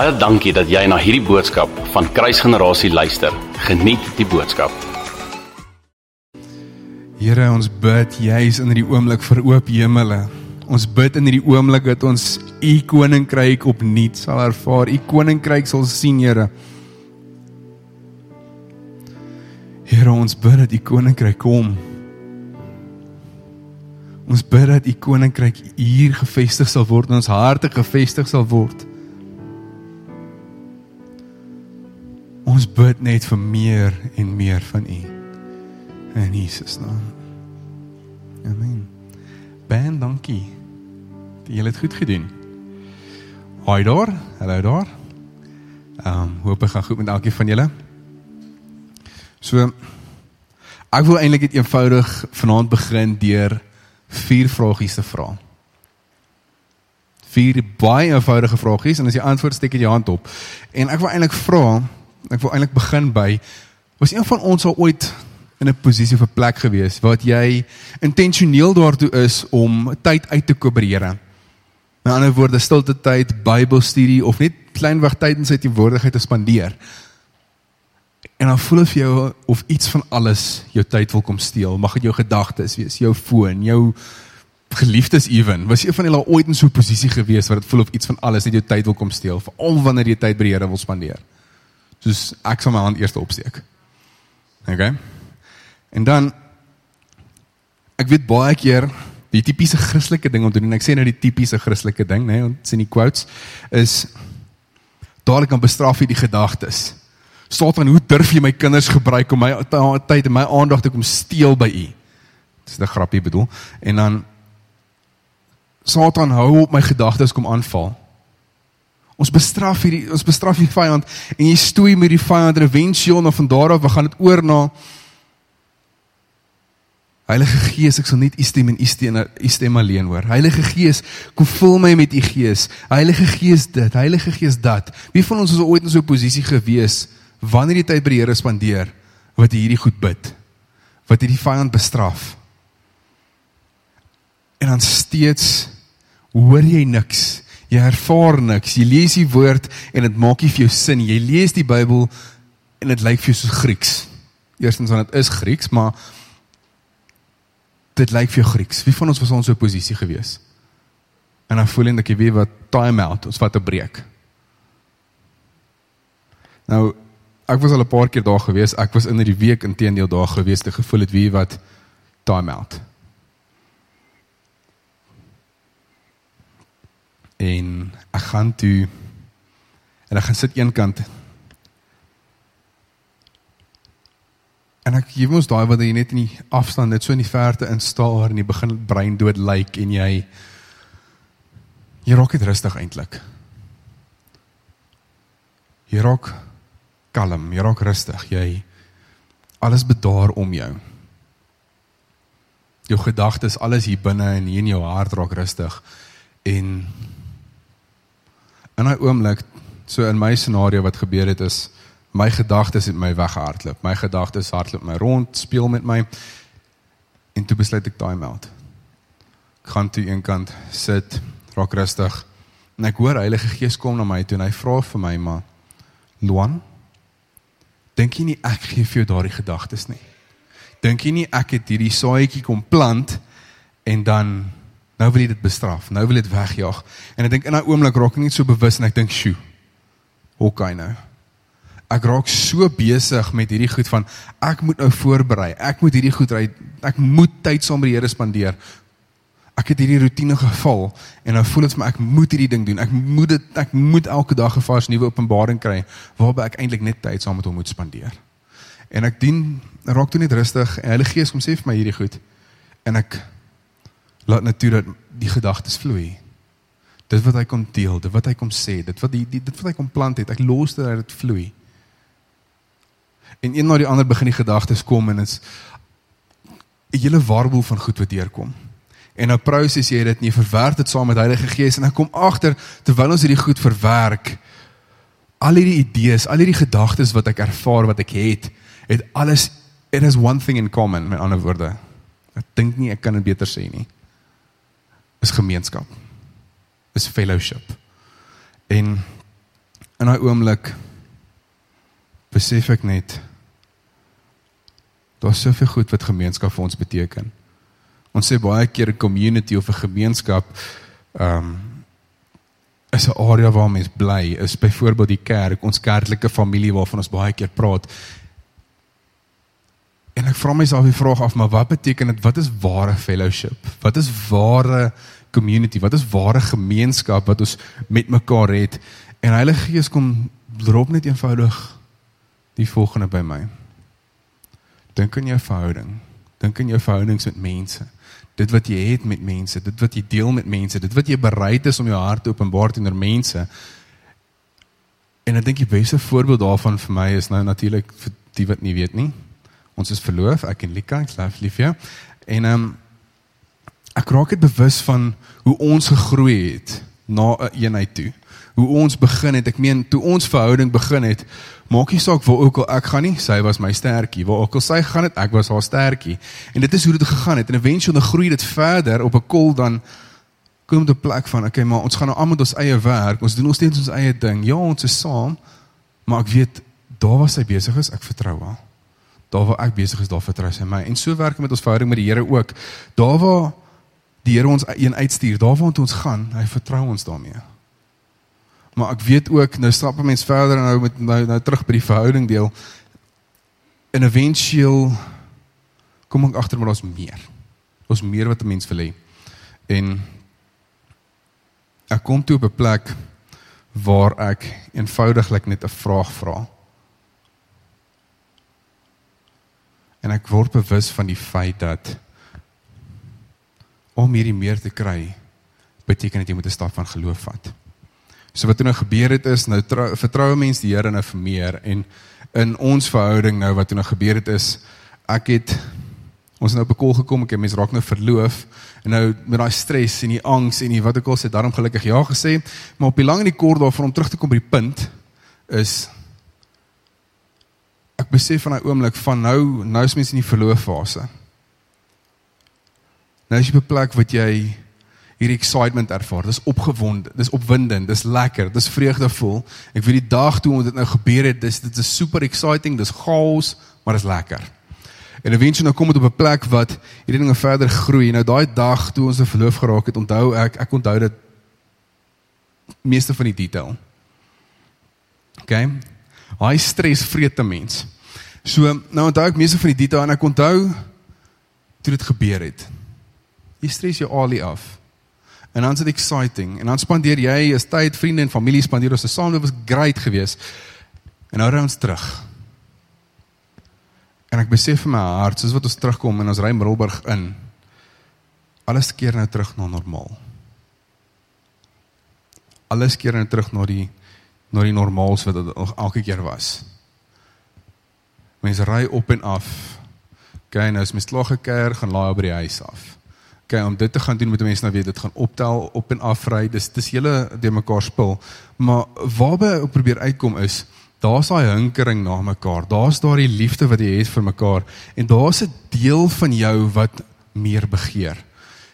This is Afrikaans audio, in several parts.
Baie dankie dat jy na hierdie boodskap van Kruisgenerasie luister. Geniet die boodskap. Here, ons bid juis in hierdie oomblik vir oop hemele. Ons bid in hierdie oomblik dat ons u koninkryk opnuut sal ervaar. U koninkryk sal sien, Here. Here, ons bid dat u koninkryk kom. Ons bid dat u koninkryk hier gevestig sal word, in ons harte gevestig sal word. Ons bid net vir meer en meer van u. In Jesus naam. Amen. Ben, dankie. Jy het goed gedoen. Hoi daar. Hallo daar. Ehm um, hoop dit gaan goed met elkeen van julle. So ek wil eintlik net eenvoudig vanaand begin deur vier vragies te vra. Vier baie eenvoudige vragies en as jy antwoord steek jy jou hand op. En ek wil eintlik vra, ek wil eintlik begin by was een van ons al ooit in 'n posisie of 'n plek gewees wat jy intentioneel daartoe is om tyd uit te koop by die Here. Met ander woorde, stilte tyd, Bybelstudie of net kleinweg tyd in sy teenwoordigheid te spandeer. En dan voel vir jou of iets van alles jou tyd wil kom steel. Mag dit jou gedagtes wees, jou foon, jou geliefdes ewen. Was jy van hulle ooit in so 'n posisie gewees waar dit voel of iets van alles net jou tyd wil kom steel, veral wanneer jy tyd by die Here wil spandeer? Soos ek sal my hand eers opsteek. OK. En dan ek weet baie keer die tipiese Christelike ding om te doen. Ek sê nou die tipiese Christelike ding, nê, nee, ons sien die quotes is dadelik kan bestraf jy die gedagtes. Satan, hoe durf jy my kinders gebruik om my tyd en my aandag te kom steel by u? Dis 'n grappie bedoel. En dan Satan hou op my gedagtes kom aanval. Ons bestraf hierdie ons bestraf die vyand en jy stoei met die vyand en eventueel na van daar af, we gaan dit oor na Heilige Gees, ek sal net u stem en u stem, stem alleen hoor. Heilige Gees, kom vul my met u Gees. Heilige Gees dit, Heilige Gees dat. Wie van ons is ooit in so 'n posisie gewees wanneer jy tyd by die Here spandeer wat hierdie goed bid? Wat jy die vyand bestraf? En dan steeds hoor jy niks. Jy ervaar niks. Jy lees die woord en dit maak nie vir jou sin. Jy lees die Bybel en dit lyk vir jou soos Grieks. Eerstens want dit is Grieks, maar dit lyk vir jou Grieks. Wie van ons was ons so posisie gewees? En dan voel ek jy weet wat time out, ons vat 'n breek. Nou, ek was al 'n paar keer daar gewees. Ek was in die week intedeel daar gewees te gevoel het wie wat time out. En ek gaan toe en ek gaan sit een kant En ek gee mos daai wat jy net in die afstand net so in die verte instaar en jy begin brein dood lyk like, en jy jy raak dit rustig eintlik. Jy raak kalm, jy raak rustig, jy alles bedaar om jou. Jou gedagtes, alles hier binne en hier in jou hart raak rustig en in 'n oomblik so in my scenario wat gebeur het is my gedagtes het my weggehardloop. My gedagtes hardloop my rond, speel met my. En toe besluit ek time out. Ek gaan toe eenkant sit, raak rustig. En ek hoor Heilige Gees kom na my toe en hy vra vir my maar Luan, dink jy nie ek gee vir jou daardie gedagtes nie? Dink jy nie ek het hierdie saadjie kom plant en dan nou wil jy dit bestraf, nou wil jy dit wegjaag. En ek dink in daai oomblik raak ek net so bewus en ek dink, "Sjoe. Hoe kan nou?" ek raak so besig met hierdie goed van ek moet nou voorberei. Ek moet hierdie goed ry. Ek moet tyd saam met die Here spandeer. Ek het hierdie rotine geval en nou voel dit vir my ek moet hierdie ding doen. Ek moet dit ek moet elke dag 'n vars nuwe openbaring kry waarby ek eintlik net tyd saam met hom moet spandeer. En ek dien raak toe net rustig en Heilige Gees kom sê vir my hierdie goed. En ek laat natuurlik die gedagtes vloei. Dit wat hy kom deel, dit wat hy kom sê, dit wat die, die dit wat hy kom plant het, ek los dit dat dit vloei. En een na die ander begin die gedagtes kom en dit's 'n hele warboel van goed wat deurkom. En nou proses jy dit nie verwerk dit saam met Heilige Gees en dan kom agter terwyl ons hierdie goed verwerk al hierdie idees, al hierdie gedagtes wat ek ervaar wat ek het, het alles it has one thing in common met ander woorde. Ek dink nie ek kan dit beter sê nie. Is gemeenskap. Is fellowship. En in daai oomblik besef ek net daar's soveel goed wat gemeenskap vir ons beteken. Ons sê baie keer 'n community of 'n gemeenskap ehm um, is 'n area waar mense bly, is byvoorbeeld die kerk, ons kerklike familie waarvan ons baie keer praat. En ek vra myself die vraag af, maar wat beteken dit? Wat is ware fellowship? Wat is ware community? Wat is ware gemeenskap wat ons met mekaar het? En Heilige Gees kom drop net eenvoudig die volgende by my. Dink aan jou verhouding. Dink aan jou verhoudings met mense. Dit wat jy het met mense, dit wat jy deel met mense, dit wat jy bereid is om jou hart te openbaar teenoor mense. En ek dink die beste voorbeeld daarvan vir my is nou natuurlik vir die wat nie weet nie. Ons is verloof, ek en Lika, ek lief lief ja. En ehm um, ek raak dit bewus van hoe ons gegroei het na 'n eenheid toe. Hoe ons begin het, ek meen toe ons verhouding begin het, Maak nie saak waar ook al ek gaan nie, sy was my sterkie. Waar ook al sy gaan het, ek was haar sterkie. En dit is hoe dit gegaan het. En eventueel dan groei dit verder op 'n kol dan kom dit 'n plek van, okay, maar ons gaan nou almal ons eie werk. Ons doen ons steeds ons eie ding. Ja, ons is saam. Maar ek weet daar waar sy besig is, ek vertrou haar. Daar waar ek besig is, daar vertrou sy my. En so werk met ons verhouding met die Here ook. Daar waar die Here ons een uitstuur, daar waar ons gaan, hy vertrou ons daarmee maar ek weet ook nou stap 'n mens verder en nou met nou nou terug by die verhouding deel. En eventueel kom ek agter maar daar's meer. Daar's meer wat 'n mens wil hê. En ek kom toe op 'n plek waar ek eenvoudiglik net 'n vraag vra. En ek word bewus van die feit dat om hierdie meer te kry beteken dit jy moet 'n stap van geloof vat. So wat nou gebeur het is nou vertroue mense die Here nou vir meer en in ons verhouding nou wat nou gebeur het is ek het ons nou op 'n kol gekom ek mense raak nou verloof en nou met daai stres en die angs en die wat ek al sê daarom gelukkig ja gesê maar op die lang en die kort daarvan om terug te kom by die punt is ek besef van daai oomblik van nou nou is mense in die verlooffase nou is jy op 'n plek wat jy hierdie excitement ervaar. Dis opgewonde, dis opwindend, dis lekker, dis vreugdevol. Ek weet die dag toe ons dit nou gebeur het, dis dit is super exciting, dis chaos, maar dis lekker. En eventueel nou kom dit op 'n plek wat hierdie dinge verder groei. Nou daai dag toe ons verloof geraak het, onthou ek, ek onthou dit meeste van die detail. OK. Hy stres vreet 'n mens. So, nou onthou ek meeste van die detail en ek onthou toe dit gebeur het. Jy stres jou alie af. En dan is dit exciting. En dan spandeer jy is tyd, vriende en familie spandeer ons saam. Dit was great geweest. En nou ry ons terug. En ek besef in my hart, soos wat ons terugkom en ons ry Middelburg in, alles keer nou terug na normaal. Alles keer nou terug na die na die normaals wat dit elke keer was. Mense ry op en af. Gaan nou is mes klaar gekeer, gaan laai by die huis af okay, om dit te gaan doen moet mense nou weet dit gaan optel op en af ry. Dis dis hele de mekaar spul. Maar waarby ek probeer uitkom is daar's daai hinkering na mekaar. Daar's daai liefde wat jy het vir mekaar en daar's 'n deel van jou wat meer begeer.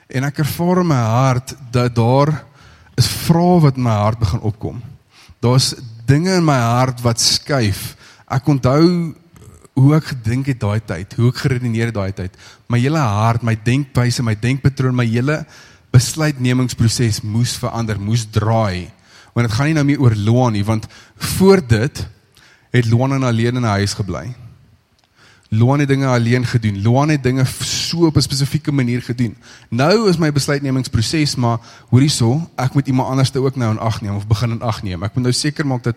En ek ervaar in my hart dat daar is vrae wat in my hart begin opkom. Daar's dinge in my hart wat skuif. Ek onthou hoe ek gedink het daai tyd, hoe ek geredeneer het daai tyd. My hele hart, my denkwyse, my denkpatroon, my hele besluitnemingsproses moes verander, moes draai. Want dit gaan nie nou meer oor Loan nie, want voor dit het Loan alleen in 'n huis gebly. Loan het dinge alleen gedoen. Loan het dinge so op 'n spesifieke manier gedoen. Nou is my besluitnemingsproses maar hoorie so, ek moet iemand anders te ook nou in ag neem of begin in ag neem. Ek moet nou seker maak dat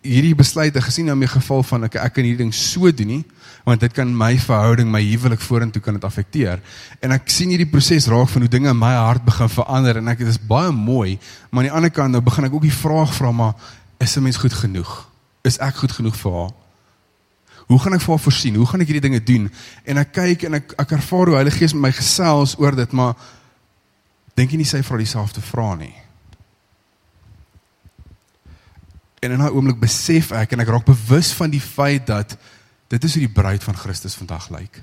hierdie besluite gesien nou my geval van ek ek kan hierdie ding so doen nie, want dit kan my verhouding, my huwelik vorentoe kan dit affekteer. En ek sien hierdie proses raak van hoe dinge in my hart begin verander en ek dit is baie mooi, maar aan die ander kant nou begin ek ook die vraag vra maar is 'n mens goed genoeg? Is ek goed genoeg vir haar? Hoe gaan ek vir haar voorsien? Hoe gaan ek hierdie dinge doen? En ek kyk en ek ek ervaar hoe Heilige Gees met my gesels oor dit, maar dink jy nie sy vra dieselfde vrae nie? En in 'n oomblik besef ek en ek raak bewus van die feit dat dit is hoe die bruid van Christus vandag lyk.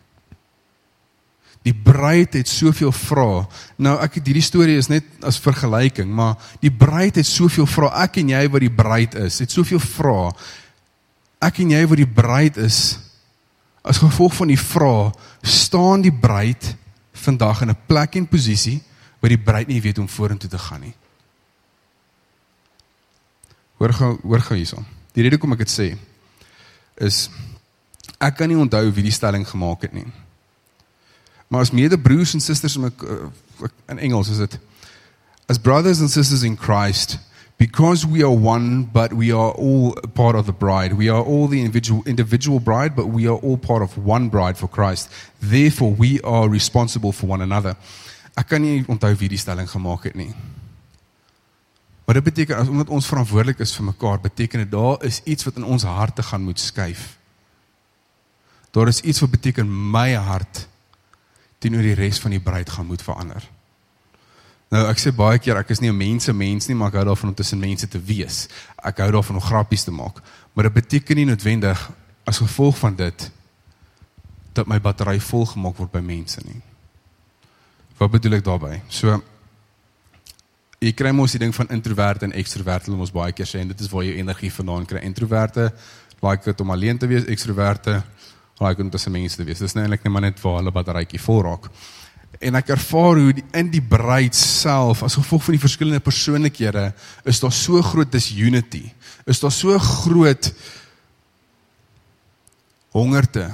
Die bruid het soveel vrae. Nou ek het hierdie storie is net as vergelyking, maar die bruid het soveel vrae. Ek en jy wat die bruid is, het soveel vrae. Ek en jy wat die bruid is, as gevolg van die vrae, staan die bruid vandag in 'n plek en posisie waar die bruid nie weet hoe om vorentoe te gaan nie. Hoor gou, hoor gou hierson. Die rede hoekom ek dit sê is ek kan nie onthou wie die stelling gemaak het nie. Maar as medebroers en susters in in Engels is dit as brothers and sisters in Christ because we are one but we are all part of the bride we are all the individual individual bride but we are all part of one bride for Christ therefore we are responsible for one another ek kan nie onthou wie die stelling gemaak het nie Maar dit beteken as omdat ons verantwoordelik is vir mekaar, beteken dit daar is iets wat in ons harte gaan moet skuif. Daar is iets wat beteken my hart teenoor die res van die bruid gaan moet verander. Nou ek sê baie keer ek is nie 'n mense mens nie, maar ek hou daarvan om tussen mense te wees. Ek hou daarvan om grappies te maak. Maar dit beteken nie noodwendig as gevolg van dit dat my battery vol gemaak word by mense nie. Wat bedoel ek daarmee? So Jy kry mos die ding van introvert en ekstrovert, hulle mos baie keer sê en dit is waar jy energie vandaan kry. Introverte like dit om alleen te wees, ekstroverte like om tussen mense te wees. Dis nou eintlik net maar net waar hulle batterytjie vol raak. En ek ervaar hoe die, in die bruid self as gevolg van die verskillende persoonlikhede is daar so groot disunity. Is daar so groot hongerte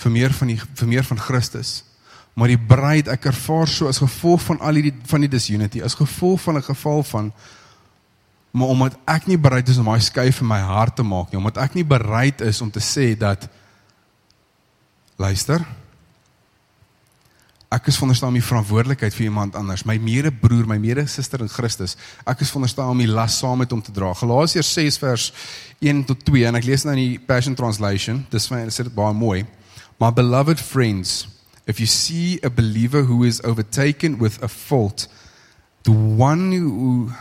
vir meer van die vir meer van Christus maar die bruid ek ervaar so as gevolg van al die van die disunity as gevolg van 'n geval van maar omdat ek nie bereid is om daai skuif in my hart te maak nie omdat ek nie bereid is om te sê dat luister ek is veronderstel om die verantwoordelikheid vir iemand anders my medebroer my medesuster in Christus ek is veronderstel om die las saam met hom te dra. Galasiërs 6 vers 1 tot 2 en ek lees nou in die Passion Translation dis vir my sê dit baie mooi. My beloved friends If you see a believer who is overtaken with a fault, the one who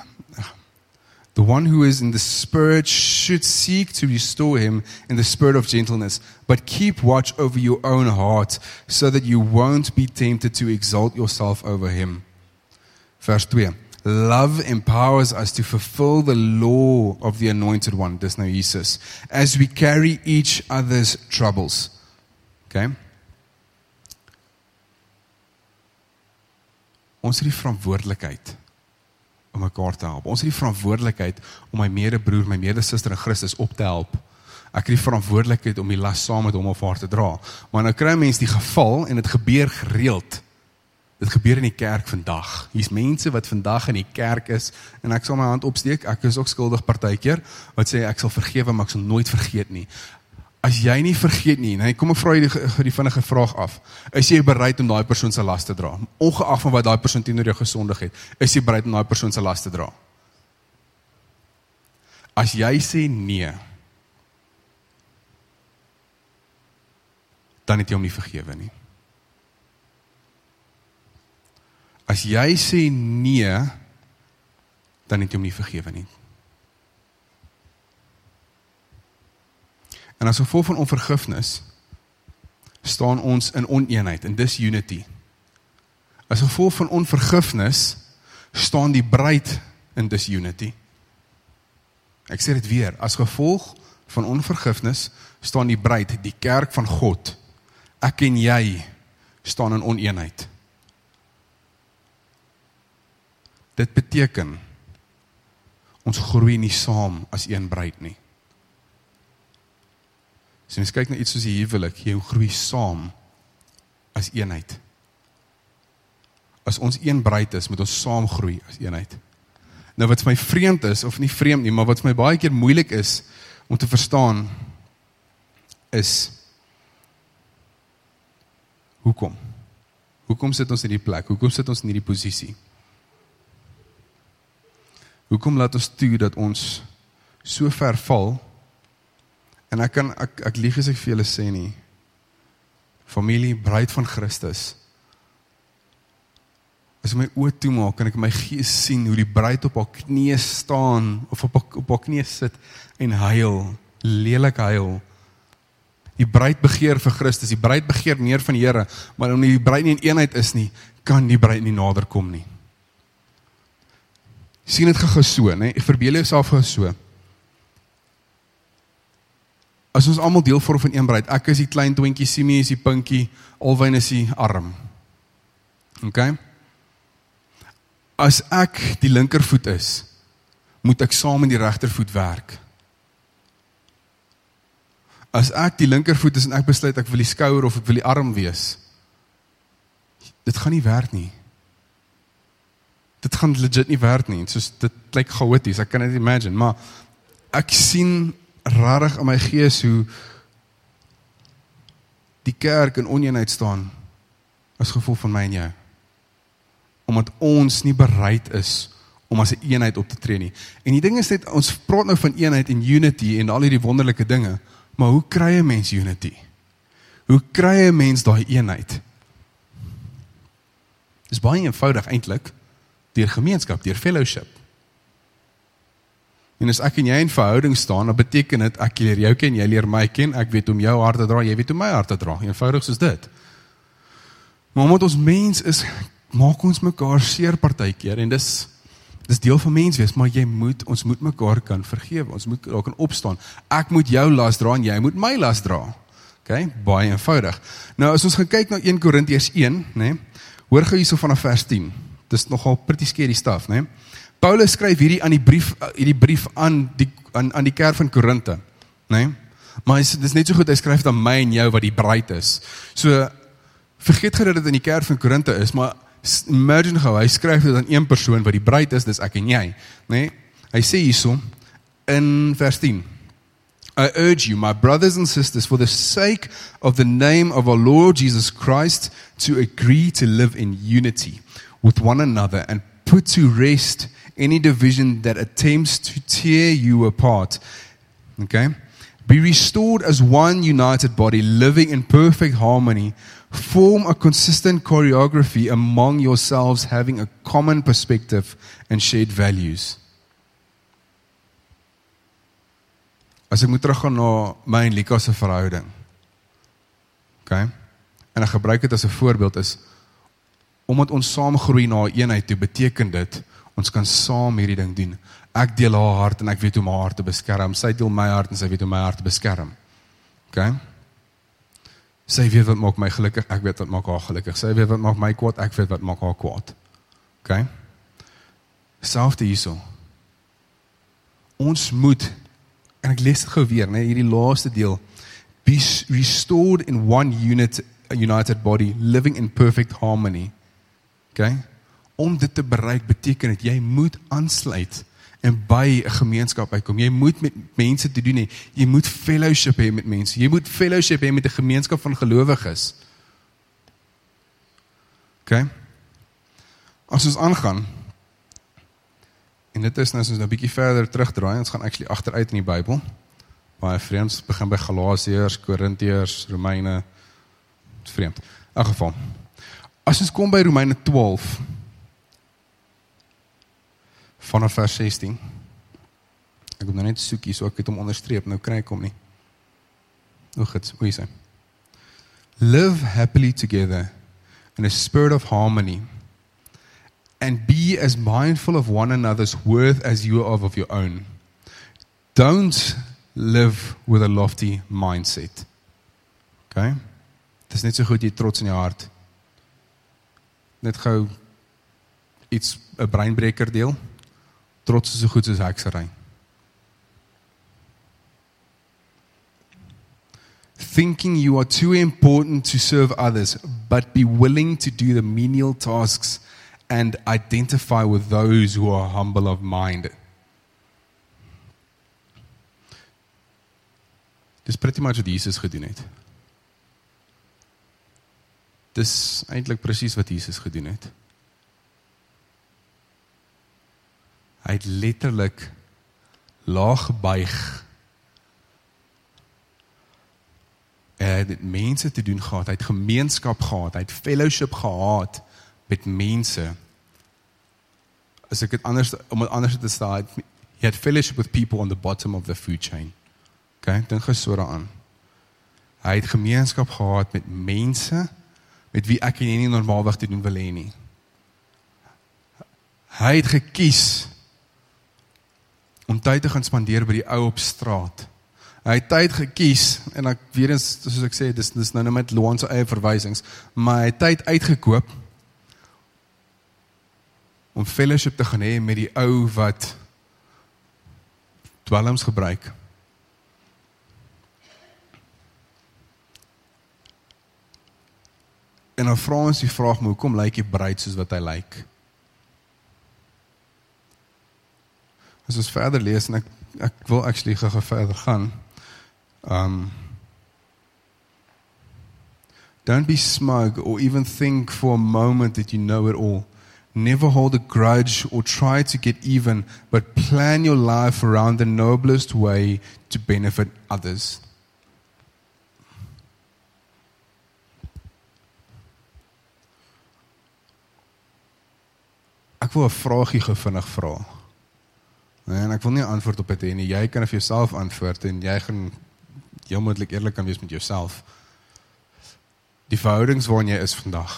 the one who is in the spirit should seek to restore him in the spirit of gentleness, but keep watch over your own heart so that you won't be tempted to exalt yourself over him. Verse 2. Love empowers us to fulfill the law of the anointed one, dis nou Jesus, as we carry each other's troubles. Okay? Ons het die verantwoordelikheid om mekaar te help. Ons het die verantwoordelikheid om my medebroer, my medesuster in Christus op te help. Ek het die verantwoordelikheid om die las saam met hom of haar te dra. Maar nou kry mense die geval en dit gebeur gereeld. Dit gebeur in die kerk vandag. Hier's mense wat vandag in die kerk is en ek sal my hand opsteek. Ek is ook skuldig partykeer wat sê ek sal vergewe maar ek sal nooit vergeet nie. As jy nie vergeet nie, nee, kom ek vra jy die, die vinnige vraag af. Is jy bereid om daai persoon se las te dra? Ongeag van wat daai persoon teenoor jou gesondig het, is jy bereid om daai persoon se las te dra? As jy sê nee, dan het jy hom nie vergewe nie. As jy sê nee, dan het jy hom nie vergewe nie. En as gevolg van onvergifnis staan ons in oneenheid en dis unity. As gevolg van onvergifnis staan die bruid in dis unity. Ek sê dit weer, as gevolg van onvergifnis staan die bruid, die kerk van God. Ek en jy staan in oneenheid. Dit beteken ons groei nie saam as een bruid nie. As jy kyk na iets soos die huwelik, jy groei saam as eenheid. As ons een bruid is, moet ons saam groei as eenheid. Nou wat vir my vreemd is of nie vreemd nie, maar wat vir my baie keer moeilik is om te verstaan is hoekom? Hoekom sit ons in hierdie plek? Hoekom sit ons in hierdie posisie? Hoekom laat ons toe dat ons so ver val En ek kan ek ek lieg as ek vir julle sê nie. Familie, bruid van Christus. As my oë toemaak, kan ek my gees sien hoe die bruid op haar knieë staan of op op haar knieë sit en huil, lelik huil. Die bruid begeer vir Christus, die bruid begeer meer van die Here, maar omdat die bruid nie in eenheid is nie, kan die bruid nie nader kom nie. sien dit gou so, nê? Ek verbeel jouself gou so. As ons almal deel vorm van een bruid, ek is die klein twintjie, Simie is die pinkie, Alwyn is die arm. OK? As ek die linkervoet is, moet ek saam met die regtervoet werk. As ek die linkervoet is en ek besluit ek wil die skouer of ek wil die arm wees, dit gaan nie werk nie. Dit gaan legit nie werk nie. Soos dit klink chaoties. Ek kan dit imagine, maar ek sien rarig in my gees hoe die kerk in oneenheid staan as gevolg van my en jou. Omdat ons nie bereid is om as 'n eenheid op te tree nie. En die ding is net ons praat nou van eenheid en unity en al hierdie wonderlike dinge, maar hoe kry 'n mens unity? Hoe kry 'n mens daai eenheid? Dis baie eenvoudig eintlik deur gemeenskap, deur fellowship. En as ek en jy in verhouding staan, dan beteken dit ek leer jou ken, jy leer my ken, ek weet om jou hart te dra, jy weet hoe my hart te dra. Eenvoudig soos dit. Maar omdat ons mens is, maak ons mekaar seer partykeer en dis dis deel van mens wees, maar jy moet ons moet mekaar kan vergewe. Ons moet daar kan opstaan. Ek moet jou las dra en jy moet my las dra. OK? Baie eenvoudig. Nou as ons gaan kyk na 1 Korintiërs 1, nê? Nee, hoor gou hierso vanaf vers 10. Dis nogal pretty scary stuff, né? Nee? Paulus skryf hierdie aan die brief hierdie brief aan die aan aan die kerk van Korinte, né? Nee? Maar dis dis net so goed hy skryf aan my en jou wat die bruid is. So vergeet gou dat dit in die kerk van Korinte is, maar imagine gou, hy skryf dit aan een persoon wat die bruid is, dis ek en jy, né? Nee? Hy sê hierso in vers 10. I urge you, my brothers and sisters, for the sake of the name of our Lord Jesus Christ, to agree to live in unity with one another and put to rest any division that attempts to tear you apart. Okay? Be restored as one united body, living in perfect harmony. Form a consistent choreography among yourselves, having a common perspective and shared values. As ek moet teruggaan na my en Lika se verhouding. OK. En ek gebruik dit as 'n voorbeeld is omdat ons saam groei na eenheid, toe beteken dit ons kan saam hierdie ding doen. Ek deel haar hart en ek weet hoe om haar hart te beskerm. Sy deel my hart en sy weet hoe my hart te beskerm. OK. Sy weet wat maak my gelukkig, ek weet wat maak haar gelukkig. Sy weet wat maak my kwaad, ek weet wat maak haar kwaad. OK. Selfde hierso. Ons moet en ek lees dit gou weer, né, hierdie laaste deel. Be restored in one unit a united body living in perfect harmony. OK. Om dit te bereik beteken dit jy moet aansluit en by 'n gemeenskap uitkom. Jy moet met mense te doen hê. Jy moet fellowship hê met mense. Jy moet fellowship hê met 'n gemeenskap van gelowiges. OK. As ons aangaan en dit is nou as ons nou 'n bietjie verder terugdraai, ons gaan actually agteruit in die Bybel. Baie vreemd, begin by Galasiërs, Korintiërs, Romeine. Vreemd. In geval. As ons kom by Romeine 12 vanaf vers 16. Ek moet nou net soek hier so ek het hom onderstreep, nou kry ek hom nie. O, goed, hoe is hy? Live happily together in a spirit of harmony and be as mindful of one another's worth as you are of your own. Don't live with a lofty mindset. Okay? Dit is net so goed jy trots in jou hart. Net gou iets 'n breinbreker deel trots is so goed soos heksery. Thinking you are too important to serve others, but be willing to do the menial tasks and identify with those who are humble of mind. Dis pretty much wat Jesus gedoen het. Dis eintlik presies wat Jesus gedoen het. Hy het letterlik laag gebuig. Hy het mense te doen gehad, hy het gemeenskap gehad, hy het fellowship gehad met mense. As ek dit anders om dit anders te stel, he had fellowship with people on the bottom of the food chain. Okay, dink gou so daaraan. Hy het gemeenskap gehad met mense met wie ek nie normaalweg te doen wil hê nie. Hy het gekies om tyd te gaan spandeer by die ou op straat. Hy het tyd gekies en ek weer eens soos ek sê dis dis nou net met Loan se eie verwysings, maar hy het tyd uitgekoop om fellowship te gaan hê met die ou wat dwelms gebruik. En dan vra ons die vraag, maar hoekom lyk hy bruid soos wat hy lyk? As ons verder lees en ek ek wil actually gou verder gaan. Um Don't be smug or even think for a moment that you know it all. Never hold a grudge or try to get even, but plan your life around the noblest way to benefit others. Ek wil 'n vragie gou vinnig vra. Nee, en ek wil nie antwoord op dit hê nie. Jy kan vir jouself antwoord en jy gaan heel moontlik eerlik kan wees met jouself. Die verhoudings waarin jy is vandag.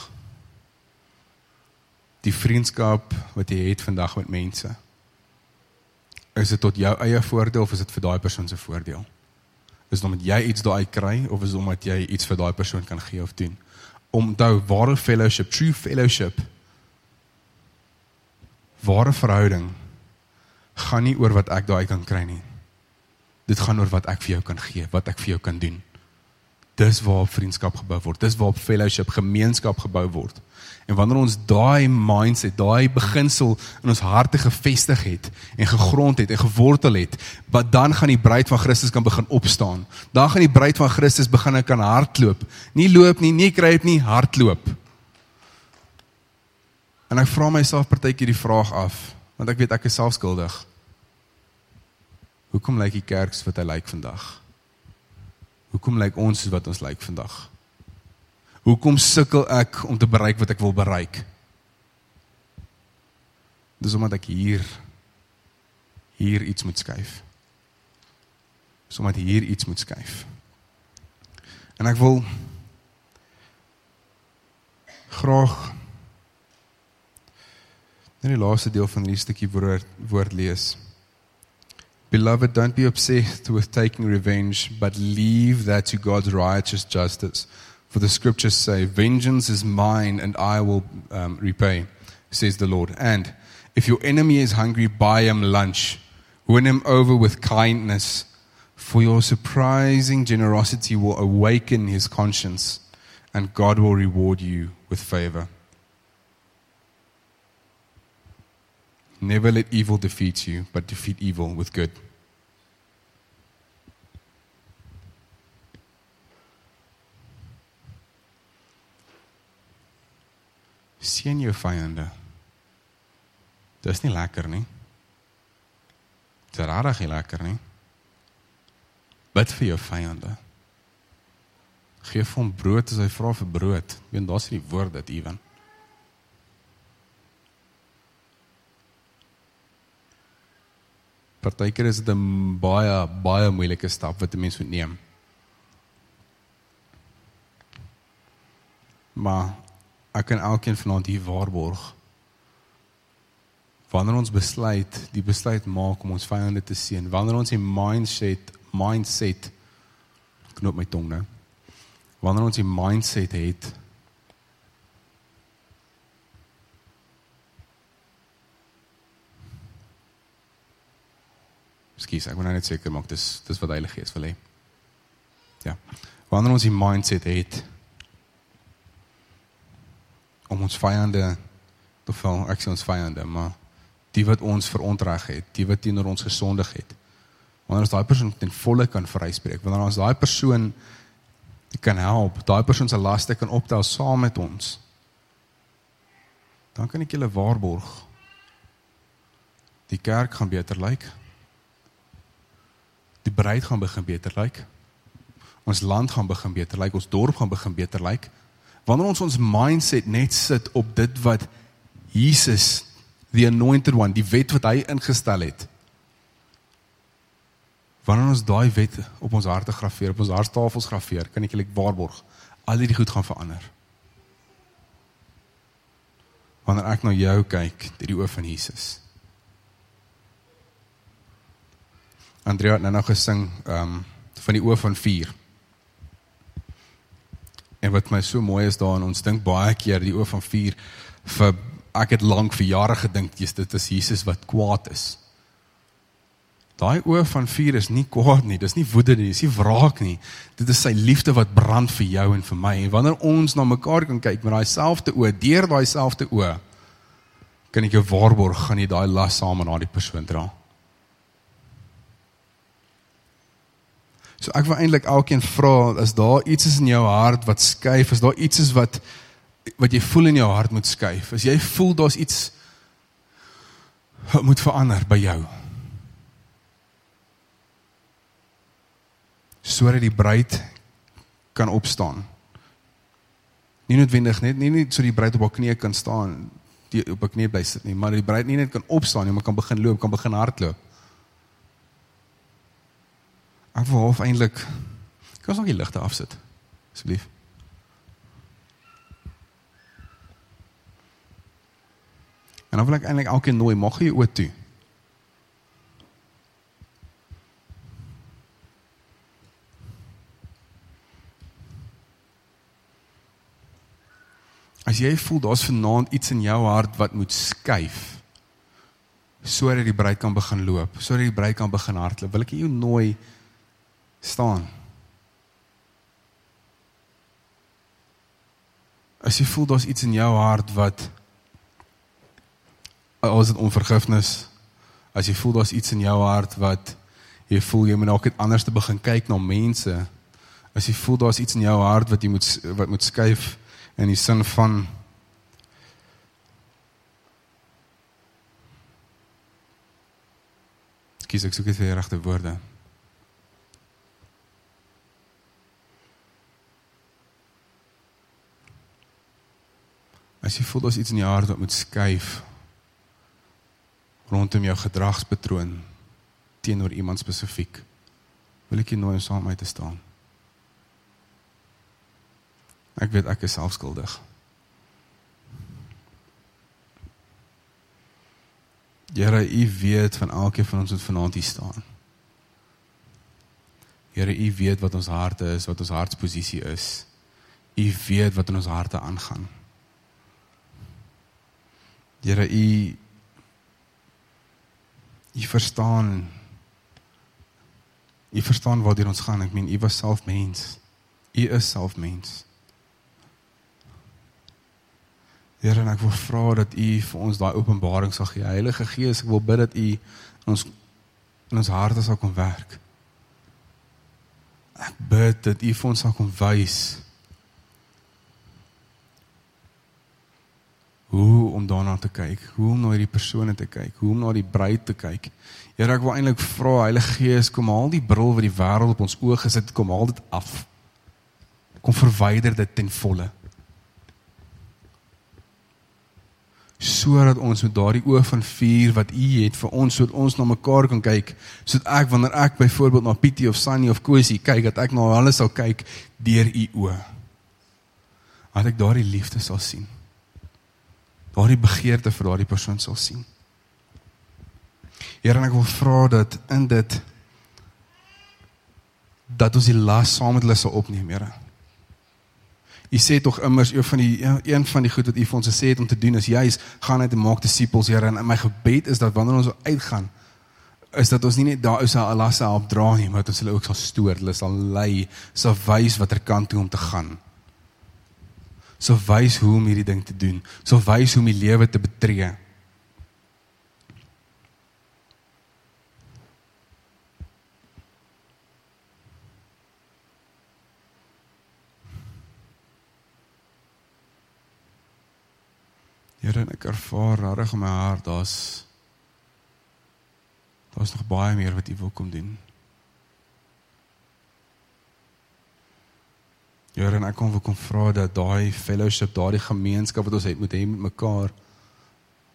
Die vriendskap wat jy het vandag met mense. Is dit tot jou eie voordeel of is dit vir daai persoon se voordeel? Is dit omdat jy iets daai kry of is dit omdat jy iets vir daai persoon kan gee of doen? Onthou, ware fellowship, true fellowship ware verhouding gaan nie oor wat ek daai kan kry nie. Dit gaan oor wat ek vir jou kan gee, wat ek vir jou kan doen. Dis waar vriendskap gebou word. Dis waar fellowship, gemeenskap gebou word. En wanneer ons daai mindset, daai beginsel in ons harte gevestig het en gegrond het en gewortel het, wat dan gaan die bruid van Christus kan begin opstaan. Dan gaan die bruid van Christus begin kan hardloop. Nie loop nie, nie kry dit nie, hardloop. En ek vra myself partykeer die vraag af, want ek weet ek is self skuldig. Hoekom lyk die kerk so wat hy lyk vandag? Hoekom lyk ons so wat ons lyk vandag? Hoekom sukkel ek om te bereik wat ek wil bereik? Dis omdat ek hier hier iets moet skuif. Sommige hier iets moet skuif. En ek wil graag Net die laaste deel van die stukkie woord woord lees. Beloved, don't be obsessed with taking revenge, but leave that to God's righteous justice. For the scriptures say, Vengeance is mine, and I will um, repay, says the Lord. And if your enemy is hungry, buy him lunch. Win him over with kindness, for your surprising generosity will awaken his conscience, and God will reward you with favor. Never let evil defeat you, but defeat evil with good. Sien jou vyande. Dis nie lekker nie. Dit rarig nie lekker nie. Bid vir jou vyande. Geef hom brood as hy vra vir brood. Ek weet daar's nie woord dit ewen. Partykeer is dit 'n baie baie moeilike stap wat 'n mens moet neem. Maar ek kan elkeen vanaand hier waarborg. Wanneer ons besluit, die besluit maak om ons vyande te seën, wanneer ons 'n mindset mindset knoop my tong nou. Wanneer ons 'n mindset het Skus, ek moet nou net seker maak dis dis wat Heilige Gees wil hê. Ja. Wanneer ons die mindset het om ons vyande te val, ek sê ons vyande, maar die wat ons verontreg het, die wat teenoor ons gesondig het. Wanneer ons daai persoon ten volle kan vryspreek, wanneer ons daai persoon kan help, daai persoon se laste kan optel saam met ons. Dan kan ek julle waarborg die kerk gaan beter lyk. Like die bruid gaan begin beter lyk. Ons land gaan begin beter lyk, ons dorp gaan begin beter lyk. Wanneer ons ons mindset net sit op dit wat Jesus, the anointed one, die wet wat hy ingestel het. Wanneer ons daai wet op ons harte graweer, op ons hartstafels graweer, kan ek julle waarborg, al hierdie goed gaan verander. Wanneer ek na jou kyk deur die oë van Jesus. Andrea het nou nog gesing ehm um, van die oë van vuur. En wat my so mooi is daarin, ons dink baie keer die oë van vuur vir ek het lank vir jare gedink dis dit is Jesus wat kwaad is. Daai oë van vuur is nie kwaad nie, dis nie woede nie, dis nie wraak nie. Dit is sy liefde wat brand vir jou en vir my. En wanneer ons na mekaar kan kyk met daai selfde oë, deur daai selfde oë, kan ek jou waarborg gaan jy daai las saam met daai persoon dra. So ek wil eintlik elkeen vra, is daar iets is in jou hart wat skuif? Is daar iets is wat wat jy voel in jou hart moet skuif? As jy voel daar's iets wat moet verander by jou. Sodat die bruid kan opstaan. Nie noodwendig net nie net so die bruid op haar knieë kan staan, die op haar knieë bly sit nie, maar die bruid nie net kan opstaan nie, maar kan begin loop, kan begin hardloop. Ek wil half eintlik kan ons nog die ligte afsit asseblief. En dan wil ek eintlik elkeen nooi mag jy oop toe. As jy voel daar's vanaand iets in jou hart wat moet skuif sodat die bruid kan begin loop, sodat die bruid kan begin hardloop, wil ek jou nooi staan. As jy voel daar's iets in jou hart wat as dit onvergifnis, as jy voel daar's iets in jou hart wat jy voel jy moet dalk net anders te begin kyk na mense. As jy voel daar's iets in jou hart wat jy moet wat moet skuif in die sin van kies ek soek dit vir die regte woorde. As jy voel daar's iets in jou hart wat moet skuif rondom jou gedragspatroon teenoor iemand spesifiek, wil ek jou nooi om saam met my te staan. Ek weet ek is selfskuldig. Here, U weet van elkeen van ons wat vanaand hier staan. Here, U weet wat ons harte is, wat ons hartsposisie is. U weet wat in ons harte aangaan. Here u u verstaan u verstaan waar dit ons gaan. Ek meen u was self mens. U is self mens. Here, ek wil vra dat u vir ons daai openbaring sal gee. Heilige Gees, ek wil bid dat u in ons in ons harte sal kom werk. Ek bid dat u vir ons sal kom wys hoe om daarna te kyk, hoe om na hierdie persone te kyk, hoe om na die bruid te kyk. Here, ek wil eintlik vra Heilige Gees, kom haal die bril wat die wêreld op ons oë gesit, kom haal dit af. Kom verwyder dit ten volle. sodat ons met daardie oë van vuur wat u het vir ons sodat ons na mekaar kan kyk sodat ek wanneer ek byvoorbeeld na Pietie of Sunny of Kosie kyk dat ek na hulle sal kyk deur u oë dat ek daardie liefde sal sien daardie begeerte vir daardie persoon sal sien. Here en ek wil vra dat in dit dat ons die las saam met hulle sal opneem, Here. U sê tog immers een van die een van die goed wat U vir ons gesê het om te doen is juis gaan uit en maak disippels, Here. En my gebed is dat wanneer ons uitgaan is dat ons nie net daar is 'n lasse op dra nie, maar dat ons hulle ook sal stoor, hulle sal lei, sal wys watter kant toe om te gaan sal wys hoe om hierdie ding te doen, sal wys hoe om die lewe te betree. Here, ek ervaar reg in my hart daar's daar's nog baie meer wat U wil kom doen. Here en ek kom wil kom vra dat daai fellowship, daai gemeenskap wat ons het met hom met mekaar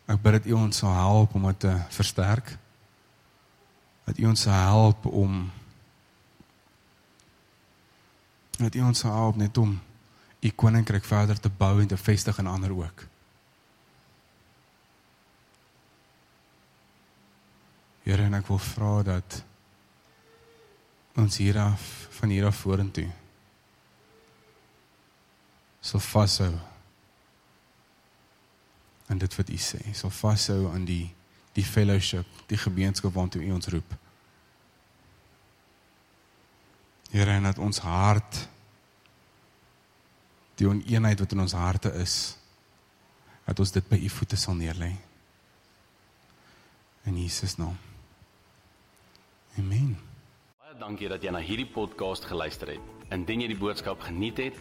ek bid dat U ons sal help om dit te versterk. Dat U ons sal help om dat U ons sal help net om U koninkryk verder te bou en te vestig in ander ook. Here, en ek wil vra dat ons hier af van hier af vorentoe sal vashou aan dit wat U sê. Sal vashou aan die die fellowship, die gemeenskap waartoe U ons roep. Here, en dat ons hart die oneenheid wat in ons harte is, dat ons dit by U voete sal neerlê. In Jesus naam. Amen. Baie dankie dat jy na hierdie podcast geluister het. Indien jy die boodskap geniet het,